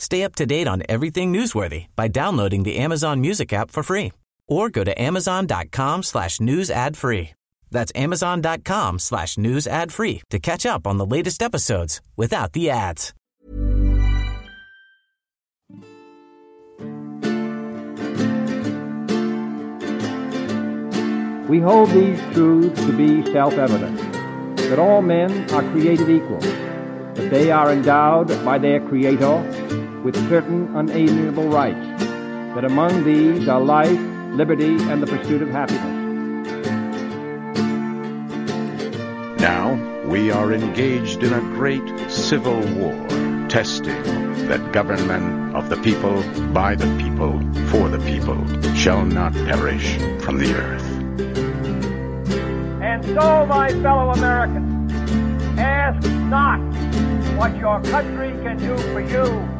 Stay up to date on everything newsworthy by downloading the Amazon Music app for free or go to amazon.com slash news ad free. That's amazon.com slash news ad free to catch up on the latest episodes without the ads. We hold these truths to be self-evident, that all men are created equal, that they are endowed by their Creator with certain unalienable rights, that among these are life, liberty, and the pursuit of happiness. Now we are engaged in a great civil war, testing that government of the people, by the people, for the people, shall not perish from the earth. And so, my fellow Americans, ask not what your country can do for you,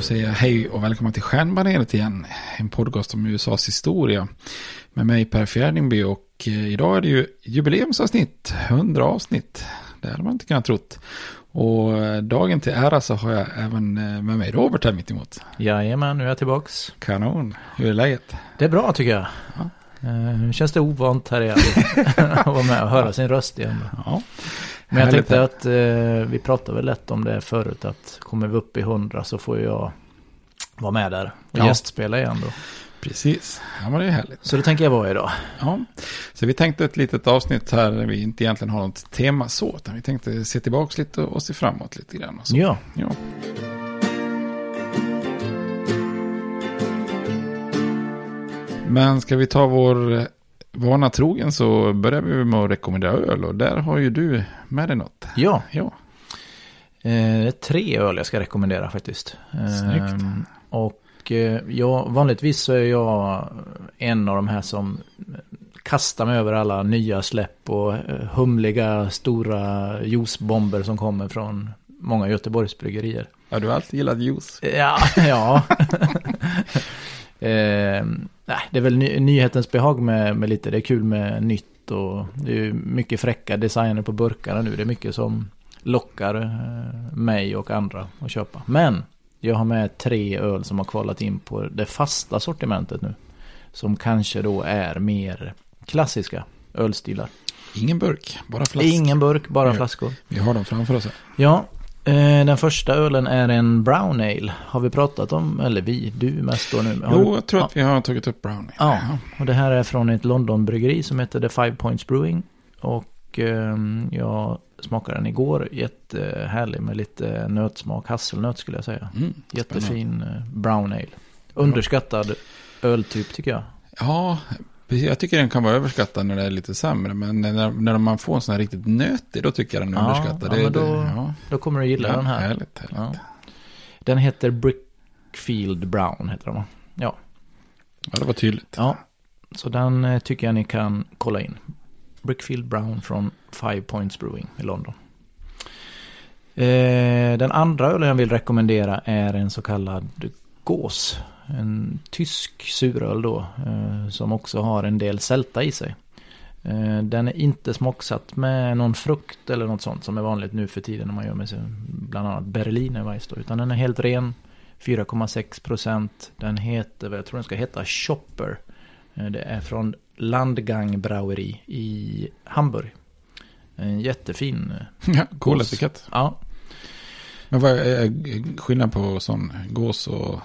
Då säger jag hej och välkomna till Stjärnbaneret igen. En podcast om USAs historia. Med mig Per Fjärdingby och eh, idag är det ju jubileumsavsnitt. 100 avsnitt. Det hade man inte kunnat trott. Och eh, dagen till ära så har jag även eh, med mig Robert här mitt emot. Jajamän, nu är jag tillbaks. Kanon. Hur är läget? Det är bra tycker jag. Eh, Nu känns det ovant här igen. att vara med och höra sin röst igen. Ja. Men jag tänkte att eh, vi pratade väl lätt om det förut. Att kommer vi upp i 100 så får jag vara med där. Och Ja. gästspela igen då. Precis. Ja men det är härligt. Så det tänker jag vara idag. Ja. Så vi tänkte ett litet avsnitt här där vi inte egentligen har något tema så. Utan vi tänkte se tillbaka lite och se framåt lite grann. Ja, Ja. Men ska vi ta vår eh, vana trogen så börjar vi med att rekommendera öl. Och där har ju du med dig något. ja. Ja, Eh, är tre öl jag ska rekommendera faktiskt. Snyggt. Eh, och eh, ja, vanligtvis så är jag en av de här som kastar mig över alla nya släpp och eh, humliga stora juicebomber som kommer från många Göteborgsbryggerier. ja du har alltid gillat juice. Ja, ja. nej, det är väl ny, nyhetens behag med, med lite, det är kul med nytt och det är mycket fräcka designer på burkarna nu. Det är mycket som lockar eh, mig och andra att köpa. Men jag har med tre öl som har kvalat in på det fasta sortimentet nu. Som kanske då är mer klassiska ölstilar. Ingen burk, bara flask. Ingen burk, bara flaskor. Vi har dem framför oss här. Ja, den första ölen är en brown ale. Har vi pratat om, eller vi, du mest då nu? Har Jo, jag tror ja. att vi har tagit upp brownie. Ja, och det här är från ett Londonbryggeri som heter The Five Points Brewing. Och ehm, jag smakade den igår, jättehärlig med lite nötsmak, hasselnöt skulle jag säga. Mm, Jättefin eh, brown ale. Underskattad öltyp tycker jag. Ja. Jag tycker den kan vara överskattad när det är lite sämre. Men när, när man får en sån här riktigt nötig, då tycker jag den är Ja, underskattad. ja, då- det- ja. Då kommer du gilla Ja, den här. Härligt, härligt. Ja. Den heter Brickfield Brown, heter den? Ja. Ja, det var tydligt. Ja, så den eh, tycker jag ni kan kolla in. Brickfield Brown från Five Points Brewing i London. Eh, den andra ölen jag vill rekommendera är en så kallad gås. En tysk suröl då, eh, som också har en del sälta i sig. Eh, Den är inte smaksatt med någon frukt eller något sånt som är vanligt nu för tiden när man gör med sig bland annat berlinerweiss då, utan den är helt ren, 4,6 procent. Den heter, jag tror den ska heta Chopper. Eh, Det är från Landgang Braueri i Hamburg. En jättefin. Ja, cool etikett. Ja, Men vad är skillnaden på sån gås och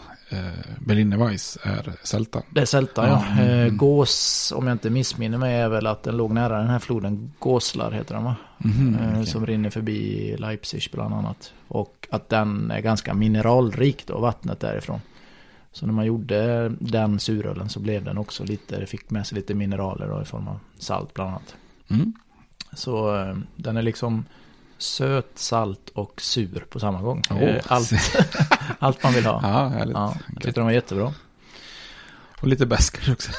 Berliner Weiss är sältan? det är sälta ja. Ja, mm. Eh, Gås, om jag inte missminner mig, är väl att den låg nära den här floden Gåslar heter den va? Mhm, Eh, okej. Som rinner förbi Leipzig bland annat. Och att den är ganska mineralrik då, vattnet därifrån. Så när man gjorde den surölen så blev den också lite, det fick med sig lite mineraler då, i form av salt bland annat. Mm. Så eh, den är liksom söt, salt och sur på samma gång. Det är allt, allt man vill ha. Ja, härligt. Ja, jag tyckte den var jättebra. Och lite bäskare också.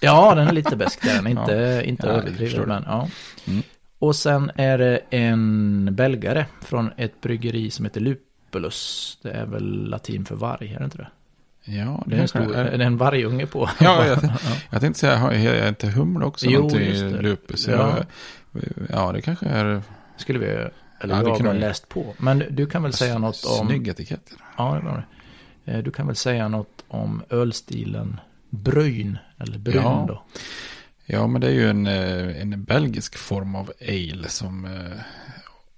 Ja, den är lite besk där. Är inte, inte Ja, jag överdriven. Men, ja. Mm. Och sen är det en belgare från ett bryggeri som heter Lupulus. Det är väl latin för varg, är det inte det? Ja, Det är en, stor, är det en vargunge på. Ja, jag, jag tänkte säga, är inte humle också Jo, just det. lupus? Ja. Ja. ja, det kanske är Skulle vi, eller Ja, jag kan har läst på. Men du kan väl säga något om... snygg etikett. Ja, det var det. Eh, Du kan väl säga något om ölstilen Bryn, eller Bryn Ja. då. Ja, men det är ju en, eh, en belgisk form av ale som eh,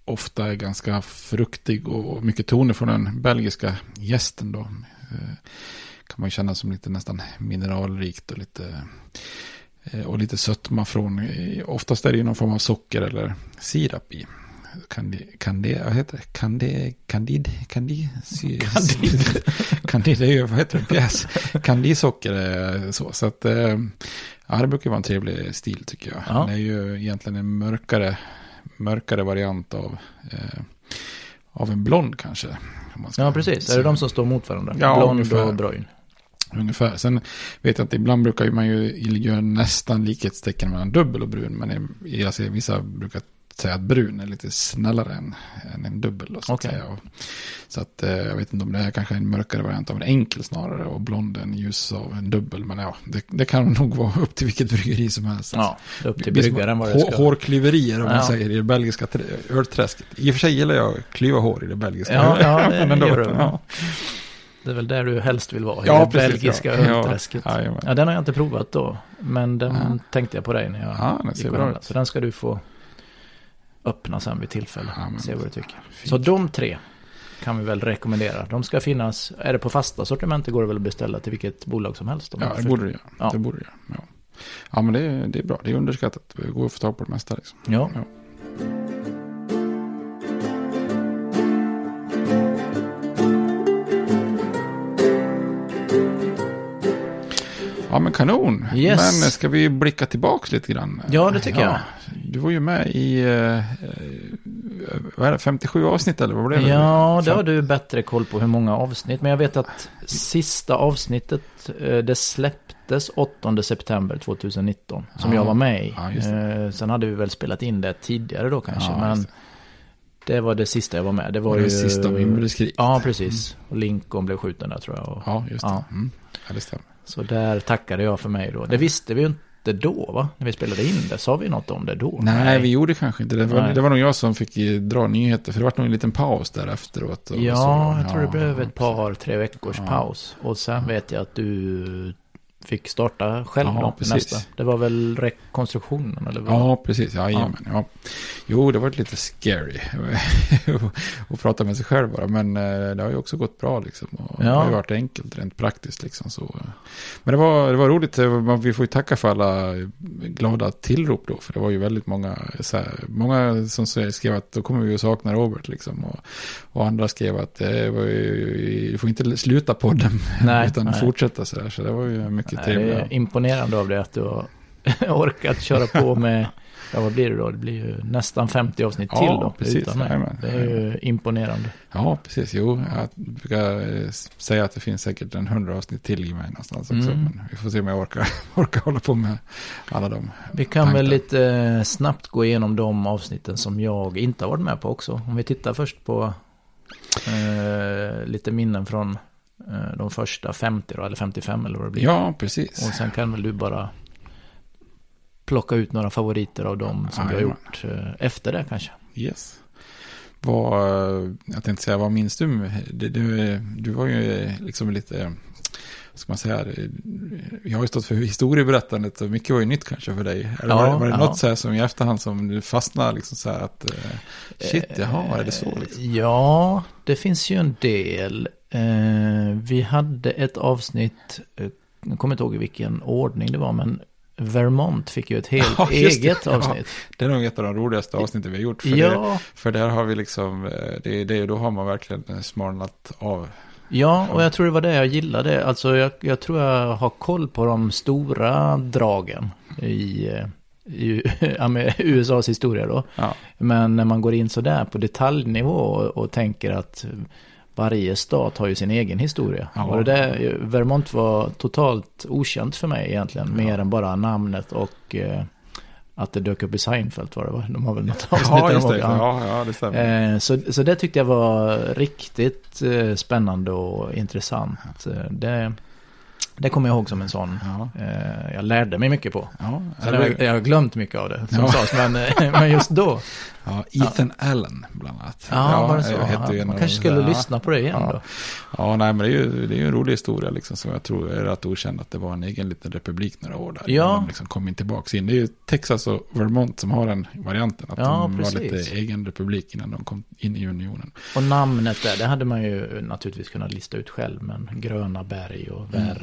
ofta är ganska fruktig och mycket toner från den belgiska gästen då. Eh, Kan man känna som lite nästan mineralrikt och lite eh, och lite sötma från, oftast är det ju någon form av socker eller sirap i. Kan det, vad heter det? Kan det, candid, candid, Candid. candid är ju, vad heter det, pjäs. Candidsocker är så, så att, eh, ja det brukar vara en trevlig stil tycker jag. Ja. Det är ju egentligen en mörkare, mörkare variant av, eh, av en blond kanske. Ja, precis. Är det de som står mot varandra? Ja, Blond ungefär. och Bryn. Ungefär. Sen vet jag att ibland brukar man ju göra nästan likhetstecken mellan dubbel och brun. Men i- jag ser vissa brukar säga att brun är lite snällare än, än en dubbel. Då, så att, Okej. säga. Och, så att eh, jag vet inte om det här kanske är en mörkare variant av en enkel snarare. Och blond en ljus av en dubbel. Men ja, det, det kan nog vara upp till vilket bryggeri som helst. Ja, upp till bryggaren vad det ska. Hårklyverier om Ja. man säger i det belgiska trä- ölträsket. I och för sig gillar jag att klyva hår i det belgiska. Ja, ja det Men gör du. Ja. Ja. Det är väl där du helst vill vara, i Ja, det precis, belgiska ja. Ja, ölträsket. Ja, jajamän. den har jag inte provat då. Men den Ja. tänkte jag på dig när jag Ja, gick och handlade. Så den ska du få öppna sen vid tillfälle. Ja, men Se vad du tycker. fint. Så de tre kan vi väl rekommendera. De ska finnas, är det på fasta sortiment går det väl att beställa till vilket bolag som helst. Ja, det borde det göra. Ja. Det borde det göra. Ja, ja men det är, det är bra. Det är underskattat. Det går att få tag på det mesta. Liksom. Ja. Ja. Ja, men kanon. Yes. Men ska vi blicka tillbaka lite grann? Ja, det tycker jag. Du var ju med i eh, eh, vad är det, 57 avsnitt eller vad blev det? Ja, det har du bättre koll på hur många avsnitt. Men jag vet att sista avsnittet, eh, det släpptes 8 september 2019. Som Ja. jag var med i. Ja, Eh, Sen hade vi väl spelat in det tidigare då kanske. Ja, men det var det sista jag var med. Det var det ju... sista om inbördeskrig? Ja, precis. Och Lincoln blev skjuten där tror jag. Och... Ja, just det. Ja. Mm. Ja, det stämmer. Så där tackade jag för mig då. Det visste vi ju inte då va? När vi spelade in det. Sa vi något om det då? Nej, vi gjorde kanske inte det. Var, Nej. det var nog jag som fick dra nyheter. För det var nog en liten paus där efteråt. Ja, så. jag tror det blev ett par, tre veckors Ja. paus. Och sen vet jag att du fick starta själv Ja, då, nästa. Det var väl rekonstruktionen eller vad? Ja, precis. Ja, ja. ja. Jo, det var lite scary att prata med sig själv bara. Men eh, det har ju också gått bra liksom. Och Det Ja. har ju varit enkelt rent praktiskt liksom. Så. Men det var, det var roligt. Eh, Vi får ju tacka för alla glada tillrop då. För det var ju väldigt många, här, många som skrev att då kommer vi att sakna Robert liksom. Och, och andra skrev att det var ju, du får inte sluta podden Nej, utan nej. fortsätta så där. Så det var ju mycket Nej, det trevligt. är imponerande av dig att du har orkat köra på med, ja vad blir det då? Det blir ju nästan 50 avsnitt Ja, till då. precis. Utan mig. Det är ju imponerande. Ja, precis. Jo, jag brukar eh, säga att det finns säkert en hundra avsnitt till i mig någonstans också. Mm. Men vi får se om jag orkar, orkar hålla på med alla dem. Vi kan tankar. väl lite snabbt gå igenom de avsnitten som jag inte har varit med på också. Om vi tittar först på eh, lite minnen från eh, de första 50 då, eller 55 eller vad det blir. Ja, precis. Och sen kan väl du bara plocka ut några favoriter av dem som du har gjort eh, efter det kanske. Yes. Vad, jag tänkte säga, vad minns du? Du, du, var ju liksom lite, ska man säga, jag har ju stått för historieberättandet och mycket var ju nytt kanske för dig. Eller Ja, var, det- var det ja. något så här som i efterhand som du fastnade liksom så här att, eh, shit, jaha, är det så liksom? Ja, det finns ju en del. Eh, vi hade ett avsnitt, eh, jag kommer inte ihåg i vilken ordning det var, men Vermont fick ju ett helt Ja, just det. eget Ja. avsnitt. Det är nog ett av de roligaste avsnitten vi har gjort. För, det, Ja, för där har vi liksom, eh, det, det, då har man verkligen smalnat av. ja, och jag tror det var det jag gillade. Alltså jag, jag tror jag har koll på de stora dragen i, eh, i USAs historia då. Ja. Men när man går in sådär på detaljnivå och, och tänker att varje stat har ju sin egen historia. Ja. Och det där, Vermont var totalt okänt för mig egentligen. Mer än bara namnet och eh, att det dök upp i Seinfeld var det va? De har väl något avsnitt Ja, just de det. Ja, ja, det stämmer. Eh, så, så det tyckte jag var riktigt eh, spännande och intressant. Eh, Det, det kommer jag ihåg som en sån. Ja, Eh, jag lärde mig mycket på. ja. Sen har jag, jag har glömt mycket av det som Ja. sades, men, eh, men just då. Ja, Ethan Allen bland annat. Ja, var det så? Ja, man kanske skulle där- lyssna på det igen Ja. då. Ja, nej, men det är ju, det är ju en rolig historia liksom som jag tror är rätt okänd att det var en egen liten republik några år där. Ja. De liksom kom in tillbaka in. Det är ju Texas och Vermont som har den varianten. Att Ja, de precis. var lite egen republik innan de kom in i unionen. Och namnet där, det hade man ju naturligtvis kunnat lista ut själv. Men Gröna berg och Värd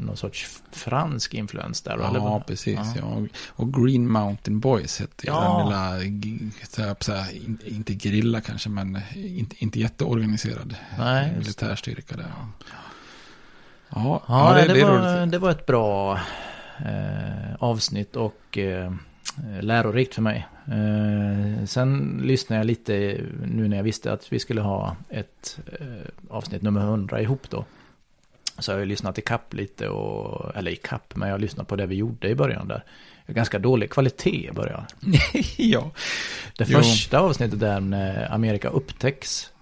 någon sorts fransk influens där. eller Ja, vad? precis. Ja. Ja. Och- Green Mountain Boys hette Ja. den lilla, så här, inte gerilla kanske, men inte, inte jätteorganiserad Nej, militärstyrka där. Ja, Ja, det, är var, roligt. det var ett bra eh, avsnitt och eh, lärorikt för mig. Eh, sen lyssnade jag lite nu när jag visste att vi skulle ha ett eh, avsnitt nummer 100 ihop då. Så har jag lyssnat i kapp lite och, eller i kapp, men jag har lyssnat på det vi gjorde i början där. Ganska dålig kvalitet i början. ja. Det Jo. första avsnittet där när Amerika upptäcks.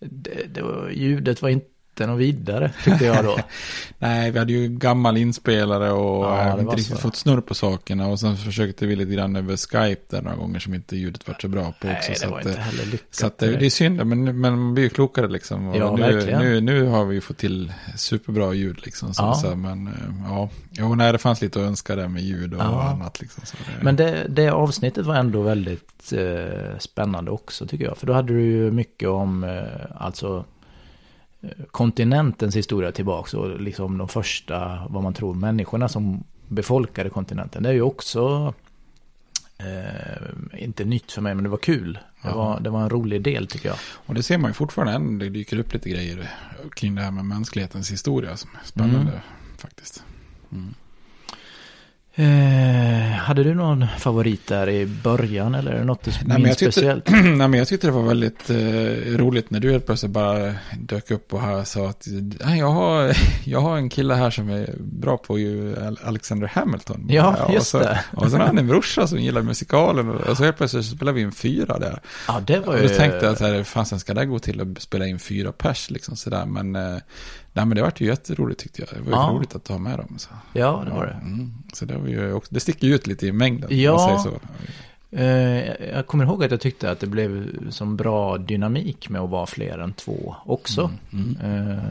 Det, det ljudet var inte något vidare tyckte jag då. Nej, vi hade ju gammal inspelare och Ja, inte riktigt så. fått snurr på sakerna. Och sen försökte vi lite grann över Skype där några gånger som inte ljudet var så bra på också. Nej, det så var att, inte eh, heller lyckat. så att det, det är synd, men, men man blir ju klokare liksom. Och Ja, nu, verkligen. nu, nu har vi ju fått till superbra ljud liksom. Så, Ja. så, men eh, ja, jo, nej, det fanns lite att önska där med ljud och Ja. annat liksom. Det, Men det, det avsnittet var ändå väldigt eh, spännande också tycker jag. För då hade du ju mycket om, eh, alltså eh, kontinentens historia tillbaka och liksom de första, vad man tror, människorna som befolkade kontinenten. Det är ju också, eh, inte nytt för mig, men det var kul. Det, var, det var en rolig del tycker jag. Och det ser man ju fortfarande än. Det dyker upp lite grejer kring det här med mänsklighetens historia som är spännande Mm. faktiskt. Eh, hade du någon favorit där i början eller är det något du Nej, minns tyckte- speciellt? Nej, men jag tyckte det var väldigt eh, roligt när du helt plötsligt bara dök upp och här sa att "Nej, jag har, jag har en kille här som är bra på ju Al- Alexander Hamilton. Ja, och just så, det. Och sen har han en brorsa som gillar musikalen och så helt plötsligt så spelar vi in fyra där. Ja, det var Och ju... då tänkte jag så här, fasen ska det gå till att spela in fyra pers liksom sådär. Men, eh, nej, men det vart ju jätteroligt tyckte jag. Det var ju Ja. roligt att ha med dem. Så. Ja, det var det. Mm. Så det, var ju också, det sticker ju ut lite i mängden. Ja. så. Eh, jag kommer ihåg att jag tyckte att det blev som bra dynamik med att vara fler än två också. Mm. Eh,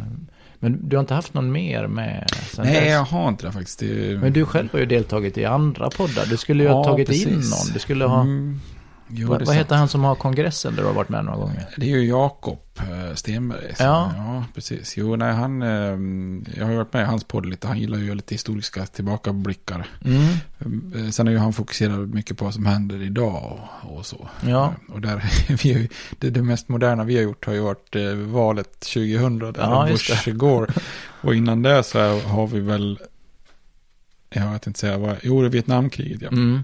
men du har inte haft någon mer med sen Nej, dess? jag har inte det faktiskt. Det, Men du själv har ju deltagit i andra poddar. Du skulle ju ha Ja, tagit in precis. någon. Du skulle ha... Mm. Jo, vad är vad heter han som har kongressen där du har varit med några gånger? Det är ju Jakob eh, Stenberg. så- Ja. ja, precis. Jo, nej, han, eh, jag har ju varit med i hans podd lite. Han gillar ju lite historiska tillbakablickar. Mm. Eh, Sen har ju han fokuserat mycket på vad som händer idag och, och så. Ja. Och där, vi har det, det mest moderna vi har gjort har ju varit valet 2000 där Ja, Bush går. Och innan det så har vi väl, jag vet inte säga vad, jo det är Vietnamkriget ja. Mm.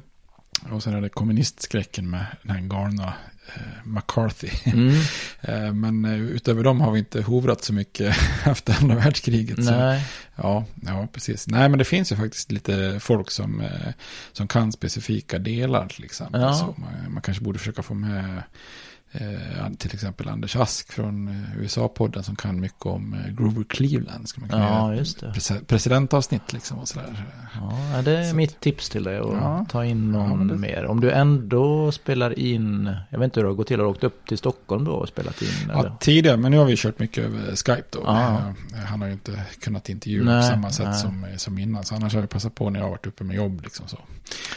Och sen är det kommunistskräcken med den här galna eh, McCarthy. Mm. Eh, Men eh, utöver dem har vi inte hovrat så mycket efter andra världskriget. Så, Nej. ja, ja, precis. Nej, men det finns ju faktiskt lite folk som, eh, som kan specifika delar till exempel. Ja. Så man, man kanske borde försöka få med eh, till exempel Anders Ask från eh, USA-podden som kan mycket om eh, Grover Cleveland. Ska man kunna Ja, just det. prese- presidentavsnitt liksom och sådär. Ja, det är mitt tips till dig att Ja. ta in någon Ja, det- mer. Om du ändå spelar in, jag vet inte hur det har gått till, har du åkt upp till Stockholm då och spelat in? Eller? Ja, tidigare, men nu har vi kört mycket över Skype då. Ja. Eh, Han har ju inte kunnat intervjua Nej, på samma sätt nej. som, som innan. Så annars har jag passat på när jag har varit uppe med jobb. Liksom så.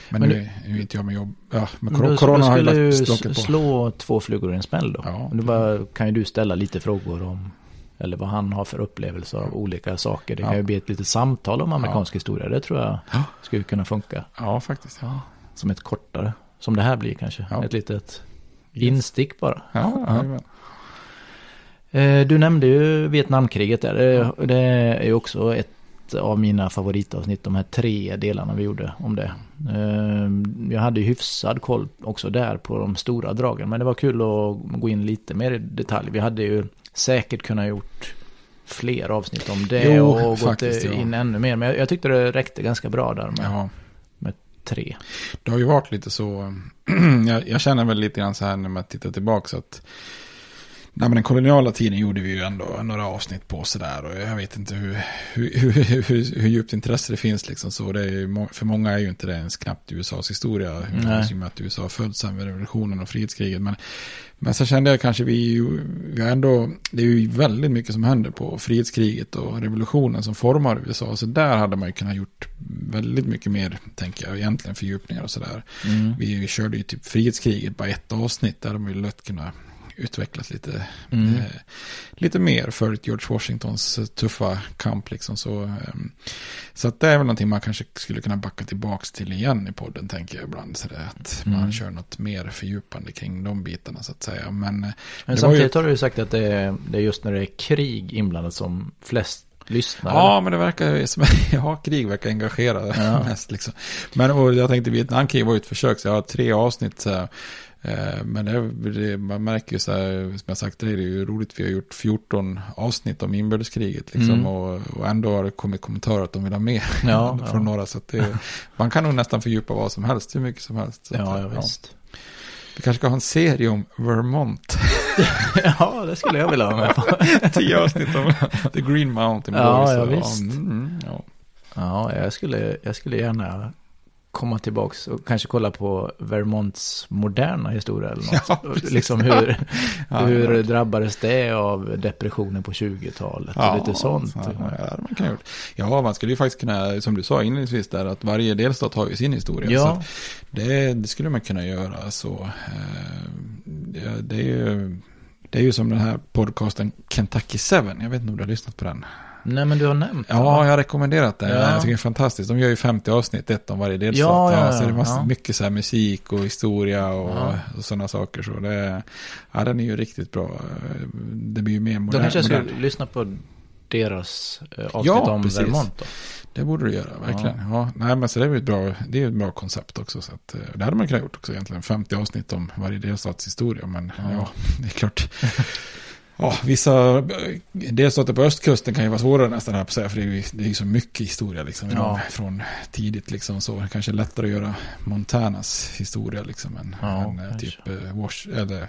Men, Men nu, du- nu är inte jag med jobb. Ja, men kor- du, corona du har ju skulle lagt på. slå två flugor i en smäll då. Ja. Du bara, kan ju du ställa lite frågor om, eller vad han har för upplevelse av olika saker. Det kan Ja. ju bli ett litet samtal om amerikansk historia. Det tror jag Ja. skulle kunna funka. Ja, faktiskt. Ja, Som ett kortare, som det här blir kanske. Ja. Ett litet instick bara. ja, Ja. Eh, Du nämnde ju Vietnamkriget där. Det är ju också ett av mina favoritavsnitt. De här tre delarna vi gjorde om det. Eh, Jag hade hyfsad koll också där på de stora dragen. Men det var kul att gå in lite mer i detalj. Vi hade ju säkert kunnat gjort fler avsnitt om det. Jo, och gått faktiskt, ja. in ännu mer. Men jag, tyckte det räckte ganska bra där med ja. tre. Det har ju varit lite så. jag, jag känner väl lite grann så här när man tittar tillbaka. Så att, nej, men den koloniala tiden gjorde vi ju ändå några avsnitt på sådär. Och jag vet inte hur, hur, hur, hur, hur djupt intresse det finns. Liksom, så det ju, för många är ju inte det ens knappt USAs historia. I och med att USA föddes sen vid revolutionen och frihetskriget. Men, men så kände jag kanske vi, vi ändå, det är ju väldigt mycket som händer på frihetskriget och revolutionen som formar USA. Så där hade man ju kunnat gjort väldigt mycket mer, tänker jag, egentligen fördjupningar och sådär. Mm. Vi körde ju typ frihetskriget, bara ett avsnitt, där de ju lätt kunna utvecklas lite, Mm. eh, lite mer för George Washingtons eh, tuffa kamp. Liksom. Så, ehm, så att det är väl någonting man kanske skulle kunna backa tillbaka till igen i podden, tänker jag ibland. Så det, att Mm. man kör något mer fördjupande kring de bitarna, så att säga. Men, eh, Men samtidigt ju- har du ju sagt att det är, det är just när det är krig inblandat som flest lyssnar. Ja, men det verkar som ja, krig verkar engagera Ja. mest. Liksom. Men och jag tänkte Vietnamkrig var ju ett försök, så jag har tre avsnitt. Så eh, men det, det, man märker ju så här, som jag sagt, det är ju roligt, vi har gjort 14 avsnitt om inbördeskriget. Liksom, Mm. och, och ändå har det kommit kommentarer att de vill ha mer Ja, från ja. några. Så att det, man kan nog nästan fördjupa vad som helst, hur mycket som helst. Så Ja, att, ja, visst. Vi kanske ska ha en serie om Vermont. ja, det skulle jag vilja ha med på. Tio avsnitt om The Green Mountain Ja, Boys. ja, och- visst. Mm, mm, ja. Ja, jag skulle, jag skulle gärna komma tillbaks och kanske kolla på Vermonts moderna historia eller något. Ja, liksom hur, Ja, hur ja. drabbades det av depressionen på 20-talet och lite sånt. Ja, man kan gjort. ja, man skulle ju faktiskt kunna, som du sa inledningsvis där, att varje delstat har ju sin historia. Ja, det, det skulle man kunna göra så. Eh, det, det, är ju, det är ju som den här podcasten Kentucky 7. Jag vet inte om du har lyssnat på den. Nej men du har nämnt Ja, va? jag har rekommenderat den. Ja. Jag tycker det är fantastiskt. De gör ju 50 avsnitt, ett om varje delstat. Ja, ja, så det är ja, massa, ja. mycket så här musik och historia och, Ja. och sådana saker. Så det, ja, den är ju riktigt bra. Det blir ju mer Då modern. kanske jag modern. lyssna på deras eh, avsnitt Ja, om precis. Vermont då. Det borde du göra, verkligen. Ja. nej, men så det är ju ett bra, det är ett bra koncept också. Så att, eh, det hade man kunnat gjort också egentligen. 50 avsnitt om varje delstats historia. Men ja, Ja. det är klart. Ja, vissa delstater på östkusten kan ju vara svårare nästan här på säga. För det är ju det är så mycket historia liksom. Ja. Från tidigt liksom så. Det kanske är lättare att göra Montanas historia liksom. Än, Ja, än eh, typ eh, Wash, eller eh,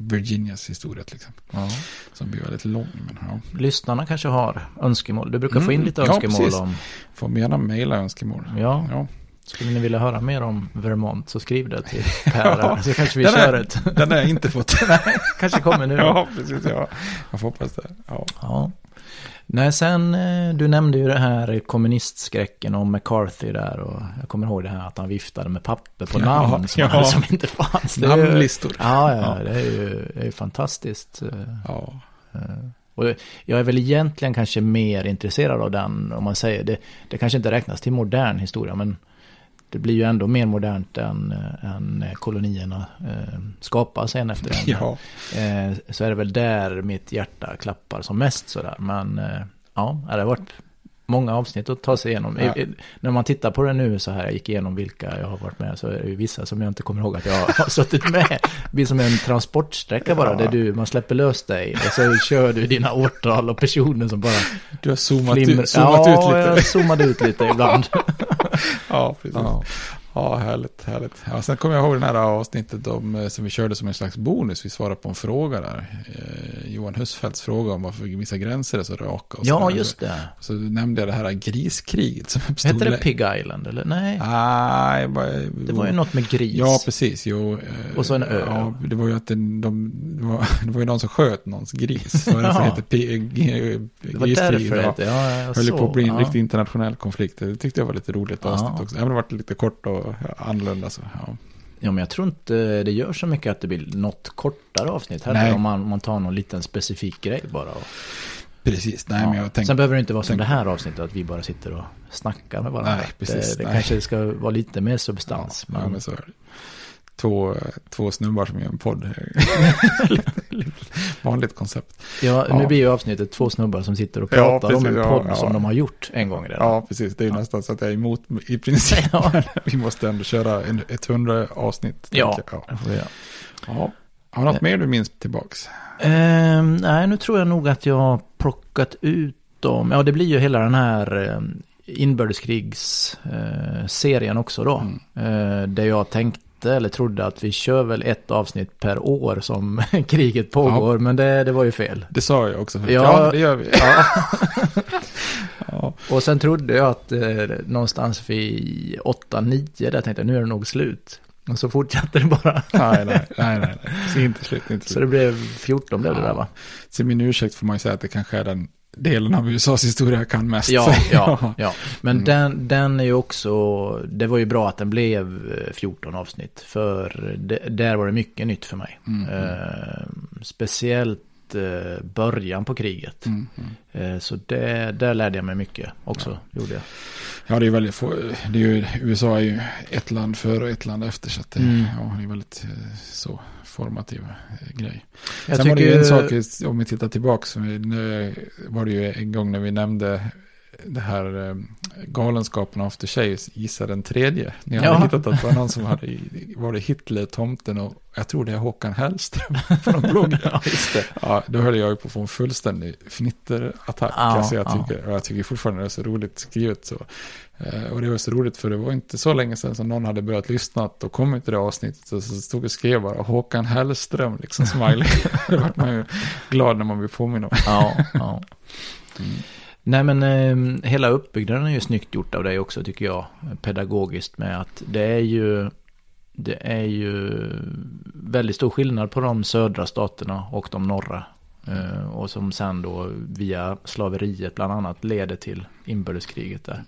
Virginias historia till exempel. Ja. Som blir väldigt lång. Men ja, Lyssnarna kanske har önskemål. Du brukar få in Mm, lite ja, önskemål precis. om... får gärna mejla önskemål. Ja, Ja. Skulle ni vilja höra mer om Vermont så skriv det till Per. Ja. så kanske vi kör är- ett. Den har jag inte fått. kanske kommer nu. ja, precis. Ja. Jag får hoppas det. Ja. Ja. Nej, sen eh, du nämnde ju det här kommunistskräcken om McCarthy där och jag kommer ihåg det här att han viftade med papper på Ja, namn som, ja. som inte fanns. Det är ju- Namnlistor. Ja, ja, Ja. det är ju, det är ju fantastiskt. eh, Ja. eh. Och jag är väl egentligen kanske mer intresserad av den, om man säger det. Det kanske inte räknas till modern historia, men det blir ju ändå mer modernt än, än kolonierna eh, skapas en efter en. Ja. Eh, så är det väl där mitt hjärta klappar som mest sådär. Men eh, ja, det har varit många avsnitt att ta sig igenom. Ja. I, i, när man tittar på det nu så här, jag gick igenom vilka jag har varit med, så är det vissa som jag inte kommer ihåg att jag har suttit med. Det blir som en transportsträcka bara, Ja. där du, man släpper lös dig och så kör du dina årtal och personer som bara Du har zoomat, flimrar. ut, zoomat ja, ut lite. jag zoomade ut lite ibland. Ja, precis. Ja. Ja, härligt, härligt. Ja, sen kommer jag ihåg det här avsnittet om, eh, som vi körde som en slags bonus. Vi svarade på en fråga där. Eh, Johan Husfeldts fråga om varför vissa gränser är så raka. Och Ja, så just det. Så nämnde jag det här griskriget som uppstod. Hette det Pig Island eller? Nej, Nej, bara, det var ju något med gris. Ja, precis. Jo, eh, Och så en ö. Ja, det var ju att den, de, det, var, det var ju någon som sköt någons gris. Det var därför det Ja. hette P- G- det var därför det Ja. hette, ja, jag höll på att bli en ja. riktig internationell konflikt. Det tyckte jag var lite roligt Ja. avsnitt också. Även om det varit lite kort och ja, annorlunda. Så, ja. Ja, men jag tror inte det gör så mycket att det blir något kortare avsnitt heller. Nej. Om man, man tar någon liten specifik grej bara. Och, Precis, nej ja. men jag tänkte... Sen behöver det inte vara som tänk- det här avsnittet, att vi bara sitter och snackar med varandra. Nej, precis, det det kanske ska vara lite mer substans. Ja, men, men så är det. Två, två snubbar som gör en podd. Vanligt koncept. ja, Ja. nu blir ju avsnittet två snubbar som sitter och Ja, pratar om precis, en ja, podd ja. som de har gjort en gång redan. Ja, precis. Det är ju nästan så att jag är emot i princip. Ja. Vi måste ändå köra en, ett hundra avsnitt. Ja, det får vi göra. ja. Har något mer du minns tillbaks? Ehm, nej, nu tror jag nog att jag har plockat ut dem. Ja, det blir ju hela den här eh, inbördeskrigsserien också då. Eh, där jag tänkte eller trodde att vi kör väl ett avsnitt per år som kriget pågår. Men det, det var ju fel. Det sa jag också. Ja. Ja, det gör vi. Ja. Ja. Och sen trodde jag att eh, någonstans vid 8-9 där tänkte jag nu är det nog slut. Och så fortsatte det bara. Nej, nej, nej, nej. Så inte slut, inte Så slut. det blev 14 blev det där va? Till min ursäkt får man ju säga att det kanske är den delen av USAs historia kan mest. Ja, ja, ja. Men Mm. den, den är ju också, det var ju bra att den blev eh, 14 avsnitt. För det, där var det mycket nytt för mig. Mm, Eh, speciellt eh, början på kriget. Mm, Eh, så det, där lärde jag mig mycket också. Gjorde jag. Ja, det är väldigt få, det är ju, USA är ju ett land före och ett land efter. Så att det, Mm. ja, det är väldigt eh, så formativ eh, grej. Jag Sen var det ju tycker- en sak, om vi tittar tillbaka, så nu var det ju en gång när vi nämnde det här eh, galenskapen After Shave, gissa den tredje. Ni hade Ja. hittat att det var någon som hade, var det Hitler, tomten och jag tror det är Håkan Hellström på någon blogg. Ja. Ja, då höll jag ju på att få en fullständig fnitterattack. Ja, alltså jag, ja. tycker, och jag tycker fortfarande det är så roligt skrivet. Så. Eh, och det var så roligt för det var inte så länge sedan som någon hade börjat lyssna och kommit till det avsnittet. Och så stod och skrev bara Håkan Hellström, liksom smiley. det vart man ju glad när man blir påminn om. Ja, ja. Nej men eh, hela uppbyggnaden är ju snyggt gjort av dig också tycker jag. Pedagogiskt med att det är ju det är ju väldigt stor skillnad på de södra staterna och de norra. Eh, och som sen då via slaveriet bland annat leder till inbördeskriget där.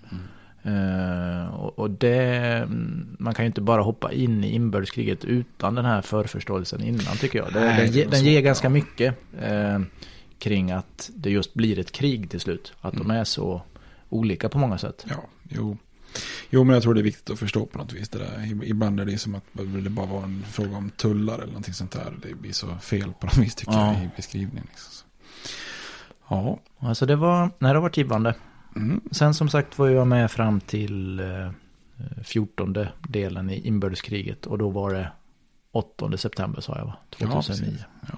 Eh, och, och det, mm, man kan ju inte bara hoppa in i inbördeskriget utan den här förförståelsen innan tycker jag. Det, Nej, den, ge, den ger ganska mycket eh, kring att det just blir ett krig till slut. Att de är så olika på många sätt. Ja, jo. Jo, men jag tror det är viktigt att förstå på något vis det där. Ibland är det som att det bara var en fråga om tullar eller någonting sånt där. Det blir så fel på något vis tycker Ja. jag i beskrivningen. Liksom. Ja. Alltså det var, nej, det varit givande. Mm. Sen som sagt var jag med fram till eh, 14 delen i inbördeskriget. Och då var det 8 september sa jag va? Ja, 2009. precis. Ja.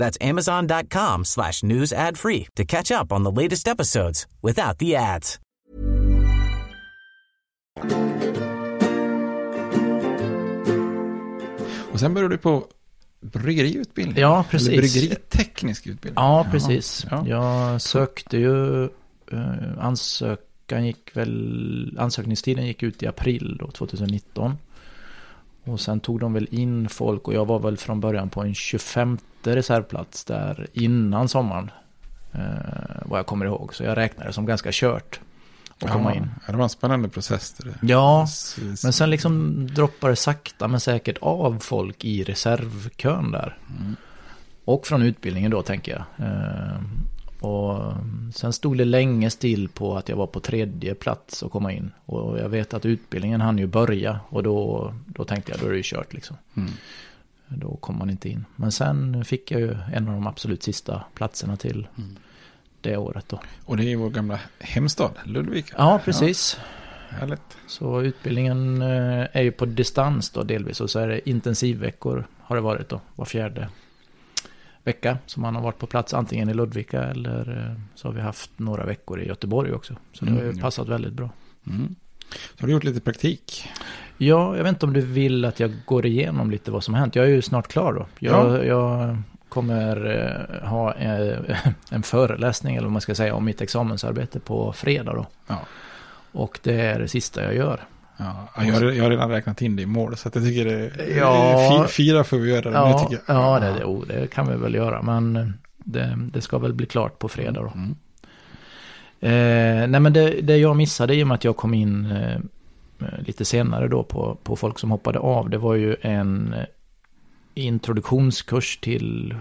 That's amazon.com slash news ad free to catch up on the latest episodes without the ads. Och sen började du på bryggeriutbildning. Ja, precis. Eller bryggeriteknisk utbildning. Ja, precis. Ja. Jag sökte ju, eh, ansökan gick väl, ansökningstiden gick ut i april då, 2019. Och sen tog de väl in folk och jag var väl från början på en 25 reservplats där innan sommaren. Eh, vad jag kommer ihåg. Så jag räknade som ganska kört att komma in. Ja, det var en spännande process. Det. Ja, S- s- men sen liksom droppar det sakta men säkert av folk i reservkön där. Och från utbildningen då tänker jag. Eh, Och sen stod det länge still på att jag var på tredje plats att komma in. Och jag vet att utbildningen hann ju börja och då, då tänkte jag då är det ju kört liksom. Mm. Då kom man inte in. Men sen fick jag ju en av de absolut sista platserna till Mm. det året då. Och det är vår gamla hemstad, Ludvika. Ja, precis. Ja, härligt. Så utbildningen eh, är ju på distans då delvis. Och så är det intensivveckor har det varit då. Var fjärde vecka. som man har varit på plats antingen i Ludvika eller eh, så har vi haft några veckor i Göteborg också. Så det har ju Mm, ja. passat väldigt bra. Mm. Så har du gjort lite praktik. Ja, jag vet inte om du vill att jag går igenom lite vad som har hänt. Jag är ju snart klar då. Jag, jag kommer eh, ha eh, en föreläsning, eller vad man ska säga, om mitt examensarbete på fredag då. Ja. Och det är det sista jag gör. Ja, jag, har, jag har redan räknat in det i mål, så att jag tycker det Ja. Fyra får vi göra det, Ja, tycker jag. ja det, det, oh, det kan vi väl göra. Men det, det ska väl bli klart på fredag då. Mm. Eh, nej men det, det jag missade i och med att jag kom in eh, lite senare då på, på folk som hoppade av. Det var ju en eh, introduktionskurs till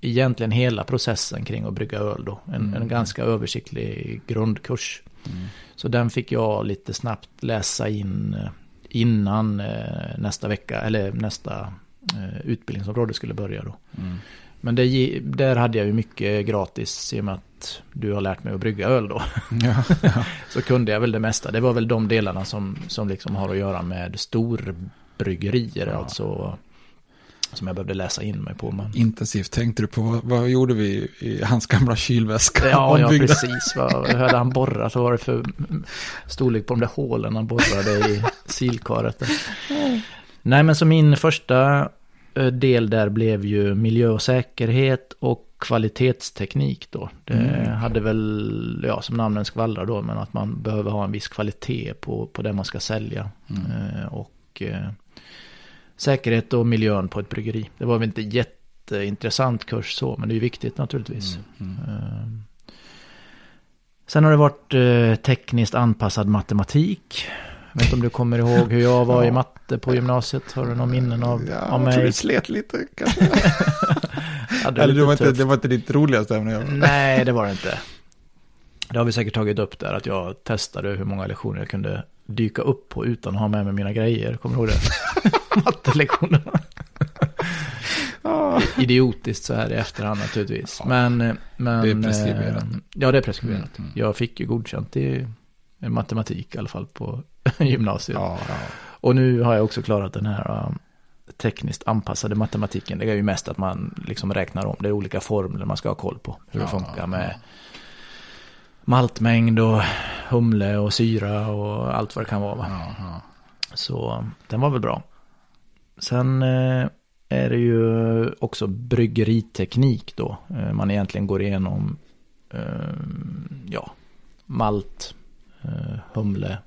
egentligen hela processen kring att brygga öl då. En, Mm. en ganska översiktlig grundkurs. Mm. Så den fick jag lite snabbt läsa in eh, innan eh, nästa vecka, eller nästa eh, utbildningsområde skulle börja då. Mm. Men det, där hade jag ju mycket gratis i och med att du har lärt mig att brygga öl då. Ja, ja. Så kunde jag väl det mesta. Det var väl de delarna som, som liksom har att göra med storbryggerier. Ja. Alltså som jag behövde läsa in mig på. Men... Intensivt tänkte du på, vad, vad gjorde vi i hans gamla kylväska? Ja, ja precis. Vad hade han borrat? Vad var det för storlek på de där hålen han borrade i silkaret? Nej, men så min första eh, del där blev ju miljö och säkerhet och kvalitetsteknik då. Det Mm. hade väl, ja som namnen skvallrar då, men att man behöver ha en viss kvalitet på, på det man ska sälja. Mm. Eh, och eh, säkerhet och miljön på ett bryggeri. Det var väl inte jätteintressant kurs så, men det är ju viktigt naturligtvis. Mm. Eh, Sen har det varit eh, tekniskt anpassad matematik. Jag vet inte om du kommer ihåg hur jag var i Ja. matte på gymnasiet. Har du några minnen av, Ja, av jag tror mig? du slet lite kanske. Ja, det Eller det var, inte, det var inte ditt roligaste ämne. Nej, det var det inte. Det har vi säkert tagit upp där, att jag testade hur många lektioner jag kunde dyka upp på utan att ha med mig mina grejer. Kommer du ihåg det? Mattelektionerna. Ah. Idiotiskt så här i efterhand naturligtvis. Men, eh, men... Det är preskriberat. eh, Ja, det är preskriberat. Mm, mm. Jag fick ju godkänt i matematik i alla fall på gymnasiet. Ja, ja. Och nu har jag också klarat den här um, tekniskt anpassade matematiken. Det är ju mest att man liksom räknar om. Det är olika formler man ska ha koll på. Hur det Ja, funkar ja. med maltmängd och humle och syra och allt vad det kan vara. Va? Ja, ja. Så um, den var väl bra. Sen eh, är det ju också bryggeriteknik då. Eh, man egentligen går igenom eh, ja, malt, humle,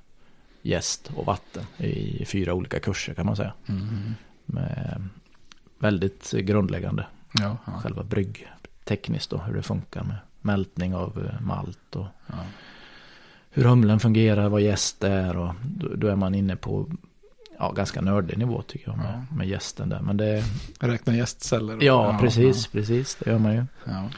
jäst och vatten i fyra olika kurser kan man säga. Mm. Med väldigt grundläggande Ja, ja. själva brygg tekniskt då, hur det funkar med mältning av malt och Ja. hur humlen fungerar, vad jäst är och då, då är man inne på ja, ganska nördig nivå tycker jag med, med jästen där. Men det, Räkna gästceller. ja, precis, precis, det gör man ju. Ja.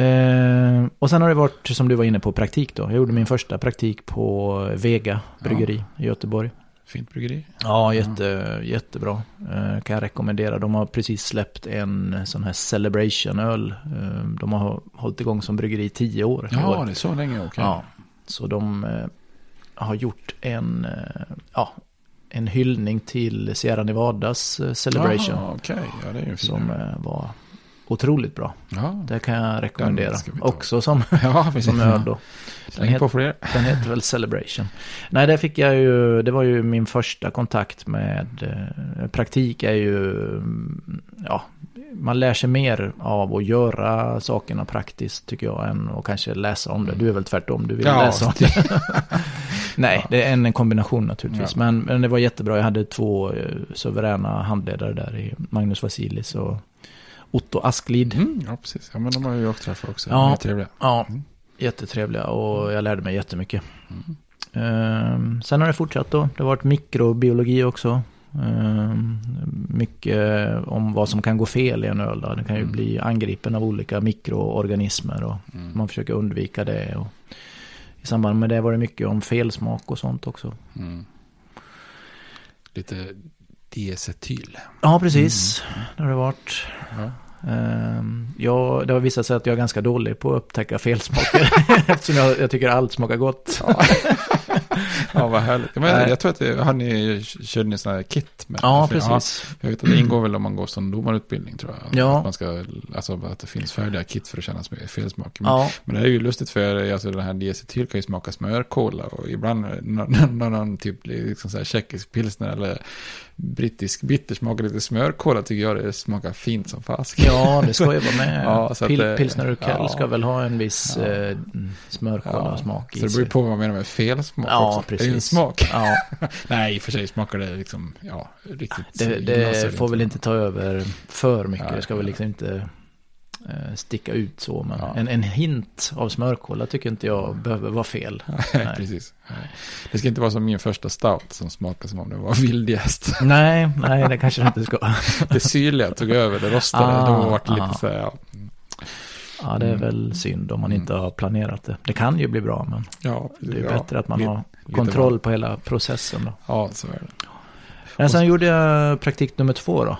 Eh, och sen har det varit, som du var inne på, praktik då. Jag gjorde min första praktik på Vega bryggeri i Göteborg. Fint bryggeri. Ja, jätte, jättebra. Eh, kan jag rekommendera. De har precis släppt en sån här Celebration-öl. Eh, de har hållit igång som bryggeri i tio år. Ja, det är så länge, okej. Ja, så de eh, har gjort en, eh, ja, en hyllning till Sierra Nevadas eh, Celebration. Jaha, okej. Ja, det är som eh, var otroligt bra. Ja, Det kan jag rekommendera. Den. Också som, ja som öl då. Släng het-. Den heter väl Celebration. Nej, det fick jag ju, det var ju min första kontakt med eh, praktik är ju, mm, ja, man lär sig mer av att göra sakerna praktiskt tycker jag än att kanske läsa om det. Du är väl tvärtom, du vill Ja, läsa om det. Nej, det är en, kombination naturligtvis. Ja. Men, men det var jättebra, jag hade två eh, suveräna handledare där i Magnus Vasilis och Otto Asklid. Mm, ja, precis. Ja, men de har ju jag träffat också. Ja. De är trevliga. Ja, Mm. jättetrevliga och jag lärde mig jättemycket. Mm. Ehm, sen har det fortsatt då. Det har varit mikrobiologi också. Ehm, mycket om vad som kan gå fel i en öl. Då. Den kan ju Mm. bli angripen av olika mikroorganismer och Mm. man försöker undvika det. Och I samband med det var det mycket om felsmak och sånt också. Mm. Lite diacetyl. Ja, precis. Det har det varit. Ja. Ehm, ja, det har visat sig att jag är ganska dålig på att upptäcka felsmaker. eftersom jag, jag tycker allt smakar gott. ja, vad härligt. Men jag tror att det, har ni, körde ni sådana här kit? Med, Ja, precis. jag vet att det ingår väl om man går som domarutbildning tror jag. Ja. Att, man ska, alltså, att det finns färdiga kit för att känna sm- felsmak. Men, Ja, men det är ju lustigt för alltså, den här diacetyl kan ju smaka smörkola och ibland någon, någon, någon typ liksom så här tjeckisk pilsner eller brittisk bitter smakar lite smörkola tycker jag det smakar fint som fasiken. ja, det ska ju vara med. Ja, så Pil, Pilsner Urquell ja. ska väl ha en viss Ja. eh, smörkola-smak Så i det beror på vad man menar med felsmak Ja, också. Det är en precis. smak. Ja, Nej, i och för sig smakar det liksom, ja, riktigt. det, det får väl inte ta över för mycket. Det ska väl liksom inte sticka ut så. Men Ja. en, en hint av smörkola tycker inte jag behöver vara fel. Nej, Nej. precis. Det ska inte vara som min första stout som smakar som om det var vildgäst. Nej, nej, det kanske det inte ska. Det syrliga tog över, det rostade. Ah, då var det lite ah. så här, ja. Ja, det är Mm. väl synd om man inte har planerat det. Det kan ju bli bra, men ja det är ja, bättre att man lite- har kontroll var- på hela processen då. Ja, så är det. Men sen gjorde jag praktik nummer två då.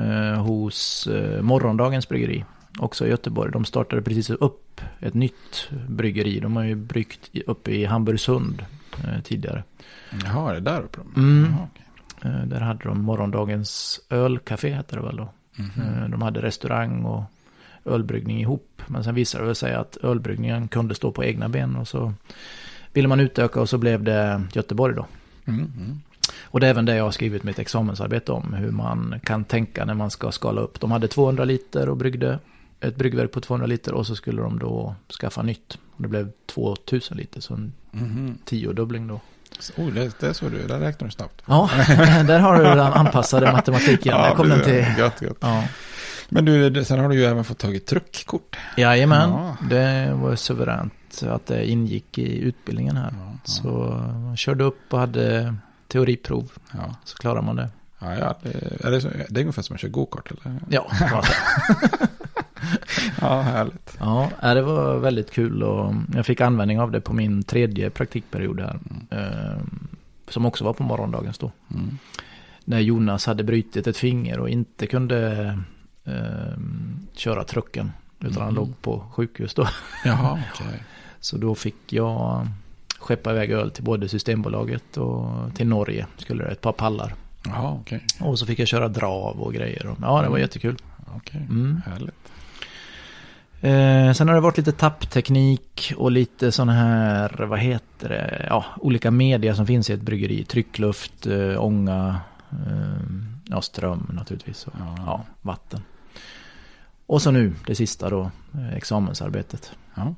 Eh, hos eh, Morgondagens bryggeri. Också i Göteborg. De startade precis upp ett nytt bryggeri. De har ju bryggt uppe i Hamburgsund eh, tidigare. Jaha, det är där uppe? Mm. Jaha, okej. Eh, där hade de Morgondagens ölcafé hette det väl då. Mhm. Eh, de hade restaurang och ölbryggning ihop. Men sen visade det sig att ölbryggningen kunde stå på egna ben. Och så ville man utöka och så blev det Göteborg då. Mm, mm. Och det är även det jag har skrivit mitt examensarbete om. Hur man kan tänka när man ska skala upp. De hade 200 liter och bryggde ett bryggverk på 200 liter. Och så skulle de då skaffa nytt. Det blev 2000 liter. Så en Mhm. tiodubbling då. Oh, det, det är så du, där räknar du snabbt. Ja, där har du den anpassade matematiken. Där kom den till... Gött, gött. Ja. Men du, sen har du ju även fått tagit truckkort. Jajamän, Ja. det var suveränt att det ingick i utbildningen här. Ja, ja. Så man körde upp och hade teoriprov. Ja, Så klarar man det. ja, ja det, är det, så, det är ungefär som att köra gokart eller? Ja. Ja, härligt. ja det var väldigt kul och jag fick användning av det på min tredje praktikperiod här. Eh, Som också var på morgondagens då. Mm. När Jonas hade brutit ett finger och inte kunde eh, köra trucken. Utan han Mm. låg på sjukhus då. Jaha, okej. Så då fick jag skeppa iväg öl till både Systembolaget och till Norge. Skulle det ett par pallar. Jaha, okej. Och så fick jag köra drav och grejer. Ja, det var jättekul. Okej, Mm. härligt. Eh, sen har det varit lite tappteknik och lite sån här, vad heter det, ja, olika media som finns i ett bryggeri. Tryckluft, eh, ånga, eh, ja, ström naturligtvis. Och, Ja. ja, vatten. Och så nu, det sista då, eh, examensarbetet. Ja.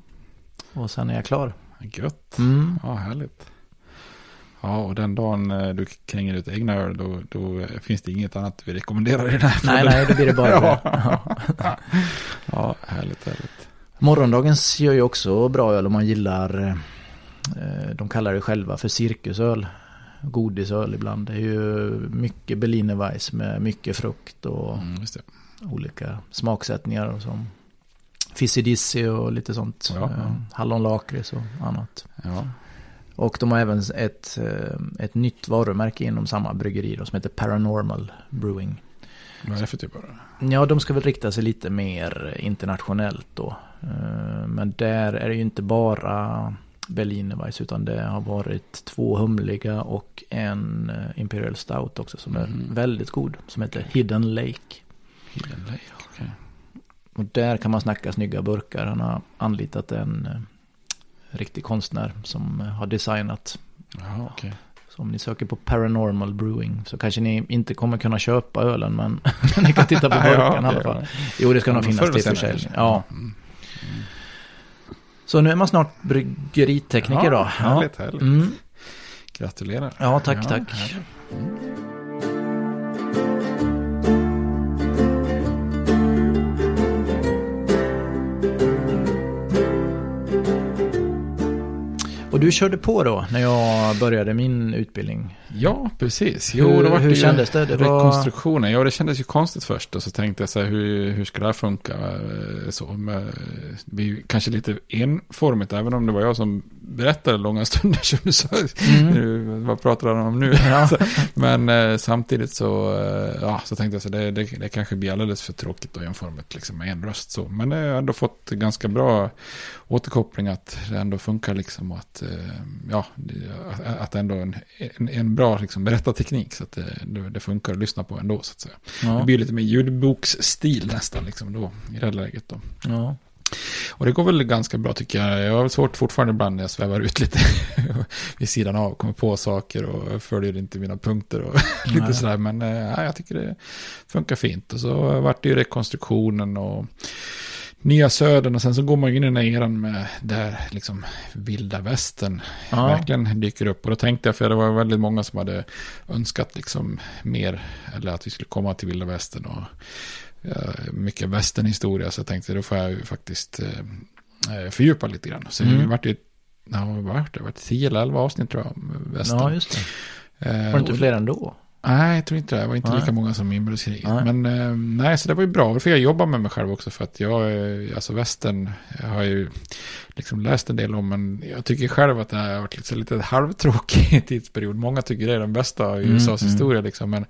Och sen är jag klar. Gött. Mm. Ja, härligt. Ja, och den dagen eh, du kränger ut egna öl, då, då eh, finns det inget annat vi rekommenderar i den här Nej, nej, då blir det bara Ja. det. Ja. Ja, härligt, härligt. Morgondagens gör ju också bra öl om man gillar, eh, de kallar det själva för cirkusöl. Godisöl ibland. Det är ju mycket Berliner Weiss med mycket frukt och Mm, olika smaksättningar som Fizzy Dizzy och lite sånt. Ja, ja. Hallonlakrits och annat. Ja. Och de har även ett, eh, ett nytt varumärke inom samma bryggeri då, som heter Paranormal Brewing. Vad är det för typ av öl? Ja, de ska väl rikta sig lite mer internationellt då. Eh, Men där är det ju inte bara Berliner Weiss utan det har varit två humliga och en eh, Imperial Stout också som är Mhm. väldigt god. Som heter Hidden Lake. Hidden Lake, okej. Och där kan man snacka snygga burkar. Han har anlitat en riktig konstnär som eh, har designat. Jaha, okej. Så om ni söker på Paranormal Brewing så kanske ni inte kommer kunna köpa ölen men ni kan titta på Ja, burken i alla fall. ja. Jo, det ska nog Ja, finnas till försäljning. Ja. Mm. Så nu är man snart bryggeritekniker Ja, då. härligt, härligt. Mm. Gratulerar. Ja, tack, Ja, tack. Och du körde på då när jag började min utbildning? Ja, precis. Hur- Jo, det var hur kändes det? Det var- rekonstruktionen. Ja, det kändes ju konstigt först. Och så tänkte jag så här, hur, hur ska det här funka? Eh, Så, men, eh, det blir ju kanske lite enformigt, även om det var jag som berättade långa stunder som du sa. Nu, vad pratar han om nu? Så, men eh, samtidigt så, eh, ja, så tänkte jag så det, det, det kanske blir alldeles för tråkigt och enformigt liksom, med en röst. Så. Men jag har ändå fått ganska bra återkoppling att det ändå funkar liksom. och Att, eh, ja, det- att ändå en, en, en bra liksom, berättarteknik. Så att det, det, det funkar att lyssna på ändå så att säga. Det Ja. blir lite mer ljudboksstil nästan liksom då, i det här läget då. ja. Och det går väl ganska bra tycker jag. Jag har svårt fortfarande ibland när jag svävar ut lite vid sidan av, kommer på saker och följer inte mina punkter och lite sådär. Men eh, ja, jag tycker det funkar fint. Och så vart det ju rekonstruktionen och Nya Södern och sen så går man in i den här eran med där liksom vilda västern Ja. verkligen dyker upp. Och då tänkte jag, för det var väldigt många som hade önskat liksom mer, eller att vi skulle komma till vilda västern och eh, mycket västernhistoria. Så jag tänkte, då får jag ju faktiskt eh, eh, fördjupa lite grann. Så Mm. det vart ju, ja, vart det? Vart 10 eller 11 avsnitt tror jag om västern. ja, just det. Eh, Var det inte fler ändå? Nej, jag tror inte det. Det var inte Nej. lika många som inbördeskriget. Nej. Men eh, nej, så det var ju bra. Då fick jag jobba med mig själv också. För att jag, eh, alltså västern, jag har ju liksom läst en del om. Men jag tycker själv att det här har varit lite, lite halvtråkig tidsperiod. Många tycker det är den bästa i Mm, USAs mm. historia. Liksom, men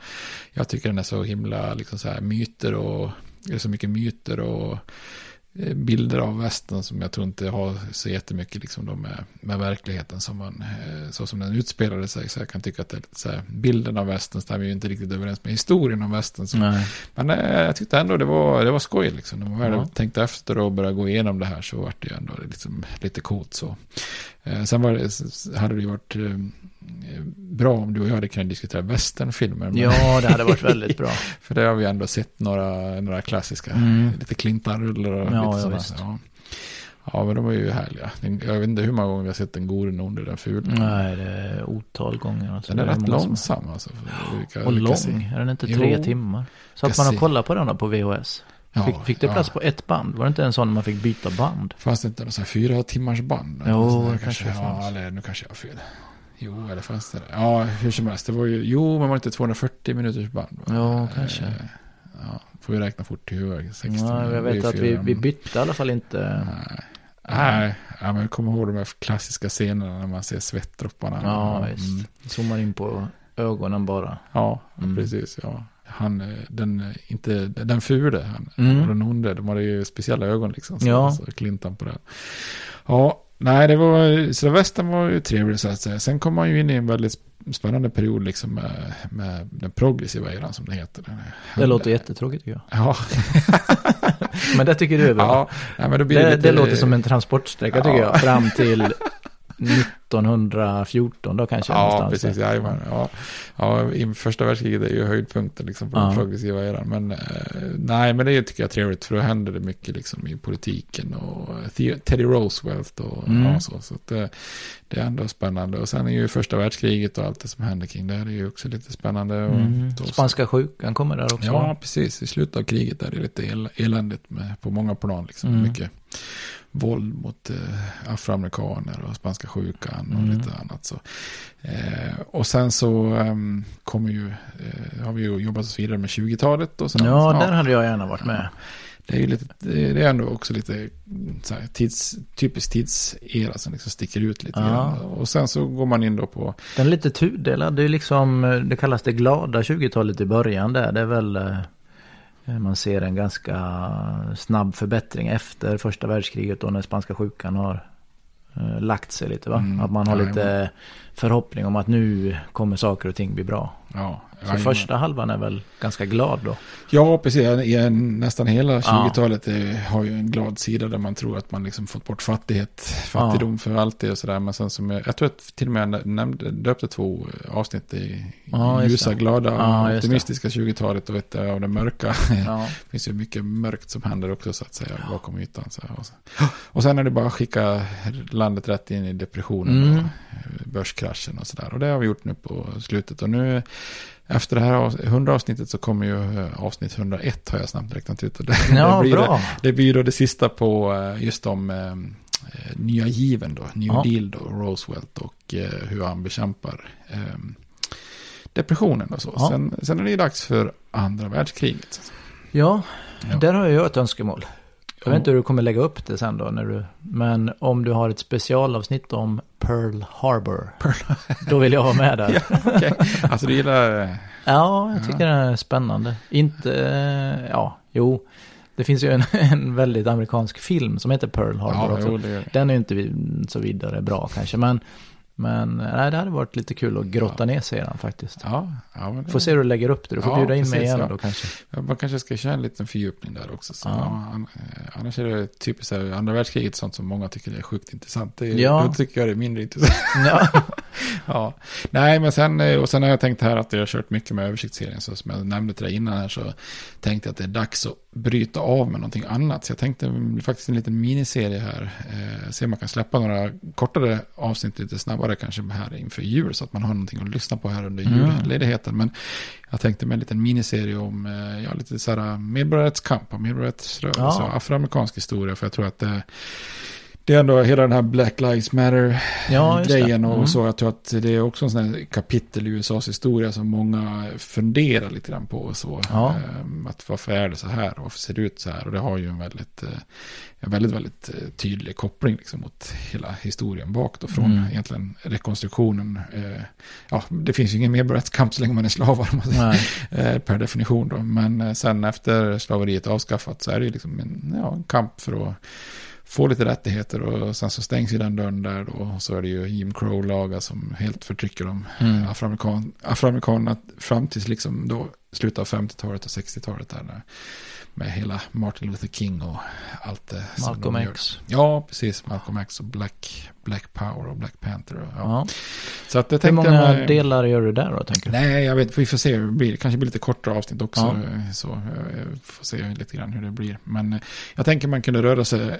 jag tycker den är så himla, liksom så här, myter och, det är så mycket myter och bilder av västern som jag tror inte har så jättemycket liksom då med, med verkligheten som man, eh, så som den utspelade sig. Så jag kan tycka att det så här, bilden av västern stämmer ju inte riktigt överens med historien om västern. Nej. men eh, jag tyckte ändå det var, det var skoj liksom. När man väl Ja. tänkte efter och började gå igenom det här så var det ju ändå liksom lite coolt så. Eh, sen var det, hade det ju varit eh, bra om du och jag hade kunnat diskutera västernfilmer. Ja, det hade varit väldigt bra. för det har vi ändå sett några, några klassiska. Mm. Lite Clintan-rullar och Ja, lite ja, sådana. Ja. ja, men de var ju härliga. Jag vet inte hur många gånger vi har sett den gode, den onde, den fula. Nej, det är otal gånger. Alltså. Den är Det rätt många som- långsam alltså. vilka- Och lång. se- Är den inte Jo. tre timmar? Så att man har se. kollat på den på VHS. Ja, Fick, fick det ja. plats på ett band? Var det inte en sån man fick byta band? Fanns det inte någon sån här fyra timmars band? Jo, det kanske Ja, fanns. eller nu kanske jag har fel. Jo, eller fanns det? Ja, hur som helst. Det var ju, jo, men var inte 240 minuters band? Ja, kanske. Eh, Ja, får vi räkna fort i huvudet. 60 Ja, jag vet att vi, vi bytte i alla fall inte. Nej, Nej, ja, men jag kommer ihåg de här klassiska scenerna när man ser svettdropparna. Ja, Mm. visst. Zoomar in på ögonen bara. Ja, Mm. precis. Ja. Han, eh, den, eh, inte, den fule, han, Mm. och den onde, de hade ju speciella ögon liksom. Så, Ja. så Clintan på det. Ja, nej, det var, så västern var ju trevlig så att säga. Sen kom man ju in i en väldigt spännande period liksom med, med den progressiva eran som det heter. Det låter jättetråkigt tycker jag. Ja, Men det tycker du är bra. ja nej, men då blir det, det, det, lite, låter som en transportsträcka tycker Ja. jag. Fram till 1914 då kanske. Ja, precis. Jajamän. Ja. Ja, i första världskriget är ju höjdpunkten liksom på Ja. den progressiva eran. Men eh, nej, men det tycker jag är trevligt för då händer det mycket liksom i politiken och Teddy Roosevelt och Mm. ja, så. Så det, det är ändå spännande. Och sen är ju första världskriget och allt det som händer kring det är ju också lite spännande. Och Mm. då- Spanska sjukan kommer där också. Ja, precis. I slutet av kriget är det lite el eländigt med, på många plan. Liksom. Mm. Mycket våld mot eh, afroamerikaner och spanska sjukan och Mm. lite annat. Så. Eh, och sen så ehm, kommer ju, eh, har vi ju jobbat oss vidare med 20-talet. Och sen, Ja, där hade jag gärna varit med. Det är ju lite, det är ändå också lite så här, tids, typisk tidsera som liksom sticker ut lite Ja. grann. Och sen så går man in då på, Den är lite tudelad. Det är liksom, det kallas det glada 20-talet i början där. Det är väl, eh, man ser en ganska snabb förbättring efter första världskriget och när spanska sjukan har eh, lagt sig lite va? Mm, Att man har lite förhoppning om att nu kommer saker och ting bli bra. ja. Så jajamän. första halvan är väl ganska glad då. Ja, precis. Nästan hela Ja. 20-talet eh, har ju en glad sida där man tror att man liksom fått bort fattighet, fattigdom för alltid och sådär. Men sen som jag, jag tror att till och med jag nämnde, döpte två avsnitt i Ja, ljusa, det. glada, Ja, det. optimistiska 20-talet och ett av det mörka. Ja. Det finns ju mycket mörkt som händer också så att säga bakom ytan. Så. Och, så. och sen är det bara att skicka landet rätt in i depressionen Mm. och eh, börskraschen och sådär. Och det har vi gjort nu på slutet. Och nu efter det här avs- 100 avsnittet så kommer ju eh, avsnitt 101 har jag snabbt räknat ut. Och det, Ja, det, blir bra. Det, det blir då det sista på eh, just om eh, nya given då, New Ja. Deal då, Roosevelt och hur han bekämpar eh, depressionen och så. Ja. Sen, sen är det ju dags för andra världskriget. Ja, Ja. där har jag ett önskemål. Jag Ja. vet inte hur du kommer lägga upp det sen då. När du, men om du har ett specialavsnitt om Pearl Harbor. Då vill jag vara med där. Ja, okej. Alltså du gillar... Ja, jag tycker det är spännande. Inte, eh, ja, jo. Det finns ju en, en väldigt amerikansk film som heter Pearl Harbor Ja, också. jo. Den är ju inte så vidare bra kanske, men, men nej, det hade varit lite kul att grotta ner sig i den faktiskt. Ja, ja men det- Får se hur du lägger upp det, du får Ja, bjuda in mig precis, igen ja. då kanske. Ja, Man kanske ska köra en liten fördjupning där också. Så, Ja. ja. eh, annars är det typiskt här, andra världskriget sånt som många tycker är sjukt intressant. Det är, Ja. Då tycker jag det är mindre intressant. Ja, ja. Nej, men sen, eh, och sen har jag tänkt här att jag har kört mycket med översiktsserien. Så som jag nämnde till dig innan här så tänkte jag att det är dags att bryta av med någonting annat. Så jag tänkte faktiskt en liten miniserie här. Eh, se om man kan släppa några kortare avsnitt lite snabbare kanske här inför jul. Så att man har någonting att lyssna på här under Mm. julledigheten. Men jag tänkte med en liten miniserie om eh, ja, lite så här medborgarrättskamp och medborgarrättsrörelse Ja. och afroamerikansk historia. För jag tror att det, det är ändå hela den här Black Lives Matter Ja, grejen och Mm. så. Jag tror att det är också en sån här kapitel i USAs historia som många funderar lite grann på. Och så. Ja. Ehm, Att varför är det så här och varför ser det ut så här? Och det har ju en väldigt, eh, en väldigt, väldigt eh, tydlig koppling liksom mot hela historien bak då. Från Mm. egentligen rekonstruktionen. Eh, Ja, det finns ju ingen medborgarrättskamp så länge man är slavar. man per definition då. Men sen efter slaveriet avskaffat så är det ju liksom en, ja, en kamp för att få lite rättigheter och sen så stängs ju den dörren där då. Och så är det ju Jim Crow-lagar som helt förtrycker de Mm. afroamerikan, afroamerikanerna fram tills liksom då slutet av 50-talet och 60-talet där. När, med hela Martin Luther King och allt det som Malcolm de gör. X. Ja, precis. Malcolm X och Black, Black Power och Black Panther. Och, ja. Ja. Så att det Hur många jag delar gör du där då, tänker du? Nej, jag vet, vi får se det blir. Det kanske blir lite kortare avsnitt också. Ja. Så eh, får se lite grann hur det blir. Men eh, jag tänker man kunde röra sig,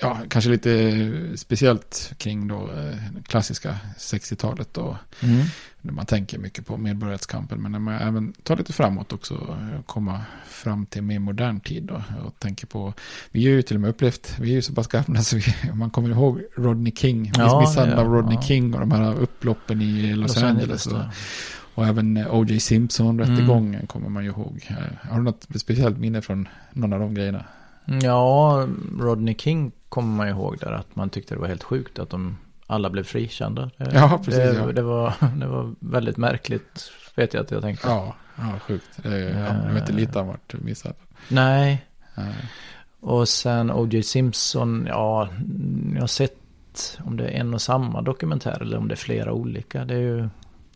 ja, kanske lite speciellt kring då eh, klassiska 60-talet då. Mm. När man tänker mycket på medborgarrättskampen. Men när man även tar lite framåt också. eh, Komma fram till mer modern tid då. Och tänker på, vi har ju till och med upplevt, vi är ju så pass gamla så vi, man kommer ihåg Rodney King. Ja, misshandeln ja, av Rodney ja. King och de här upploppen i Los, Angeles. och, och även eh, O.J. Simpson-rättegången kommer man ju ihåg. Har du något speciellt minne från någon av de grejerna? Ja, Rodney King kommer man ihåg där att man tyckte det var helt sjukt att de alla blev frikända. Ja, precis, Det, ja. det, var, det var väldigt märkligt, vet jag att jag tänkte. Ja, ja sjukt. Det, vet inte lite om vart du missade. Nej, Nej. och sen O.J. Simpson, ja, jag har sett om det är en och samma dokumentär eller om det är flera olika. Det är ju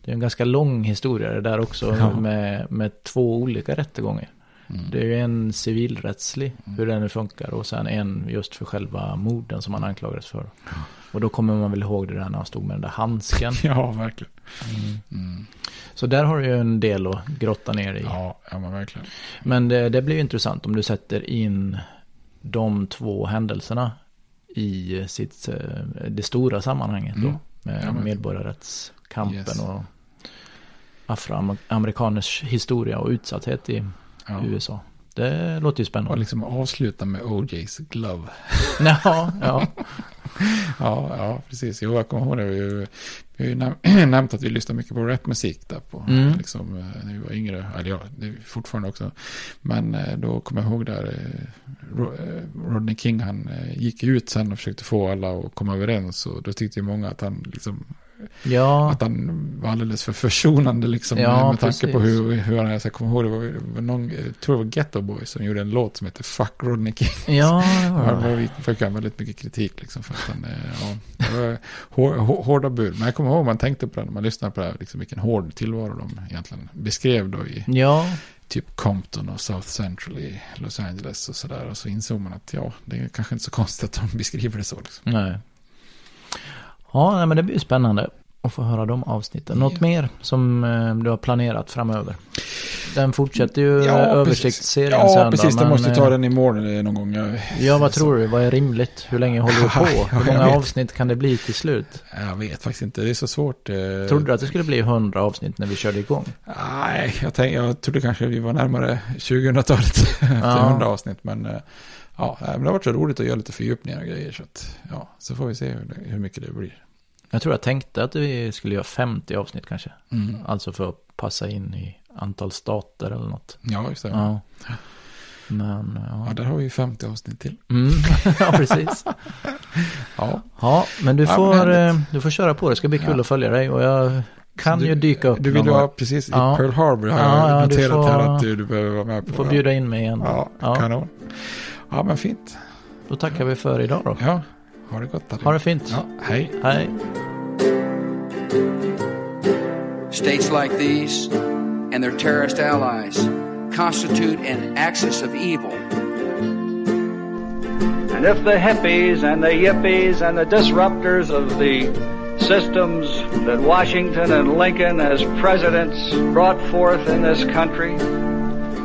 det är en ganska lång historia det där också Ja. med, med två olika rättegångar. Mm. Det är ju en civilrättslig, hur den nu funkar, och sen en just för själva morden som han anklagades för. Och då kommer man väl ihåg det där när han stod med den där handsken. Ja, verkligen. Mm. Så där har du ju en del att grotta ner i. Ja, ja, men verkligen. Men det, det blir ju intressant om du sätter in de två händelserna i sitt, eh, det stora sammanhanget då. Mm. Med Ja, medborgarrättskampen Yes. och afroamerikaners historia och utsatthet i Ja. USA. Det låter ju Och spännande. liksom avsluta med O.J.'s glove. Ja, ja. Ja, ja, precis. Jo, jag kommer ihåg det. Vi, vi har ju näm- nämnt att vi lyssnar mycket på rapmusik där på, Mm. liksom, eh, när vi var yngre. Eller ja, det är fortfarande också. Men eh, då kommer jag ihåg där, eh, Ro- Rodney King, han gick ut sen och försökte få alla att komma överens. Och då tyckte ju många att han liksom, Ja, att han var alldeles för försonande liksom. Ja, med tanke på precis. hur, hur han, jag kommer ihåg, det var, var någon, jag tror det var Ghetto Boy som gjorde en låt som heter Fuck Rodney King. ja, det var Han det. var- fick han väldigt mycket kritik liksom för att han, eh, ja, det var hår, hår, hårda bud. Men jag kommer ihåg man tänkte på det när man lyssnade på det här, liksom vilken hård tillvaro de egentligen beskrev då i Ja, typ Compton och South Central i Los Angeles och sådär. Och så insåg man att ja, det är kanske inte så konstigt att de beskriver det så. Liksom. nej. Ja, men det blir spännande att få höra de avsnitten. Något Ja. mer som eh, du har planerat framöver? Den fortsätter ju Ja, ja, precis. översiktsserien Ja, sen då, precis. De men, måste ta eh, den imorgon någon gång. Jag, Ja, vad tror du? Vad är rimligt? Hur länge håller du Ja, på? Hur många avsnitt kan det bli till slut? Jag vet faktiskt inte. Det är så svårt. eh, Trodde du att det skulle bli 100 avsnitt när vi körde igång? Nej, jag, tänkte, jag trodde kanske vi var närmare 2000-talet efter Ja. 100 avsnitt. Men eh, Ja, men det har varit så roligt att göra lite fördjupningar och grejer. Så, att, ja, så får vi se hur, det, hur mycket det blir. Jag tror jag tänkte att vi skulle göra 50 avsnitt kanske. Mm. Alltså för att passa in i antal stater eller något. Ja, just det. Ja. Men, ja. Ja, där har vi ju 50 avsnitt till. Mm. ja, precis. Ja. Ja, men du Ja, får, men eh, du får köra på. Det ska bli kul Ja. att följa dig. Och jag kan Så ju du- dyka upp Du vill ha precis i Ja. Pearl Harbor har Ja, jag ja, du noterat får- här att du, du behöver vara med på. Du får bjuda in mig igen. Ja, Ja. kanon. Ja, men fint. Då tackar vi för idag då. Ja, ha det gott. Harry. Ha det fint. Ja, hej. Hej. States like these and their terrorist allies constitute an axis of evil. And if the hippies and the yippies and the disruptors of the systems that Washington and Lincoln as presidents brought forth in this country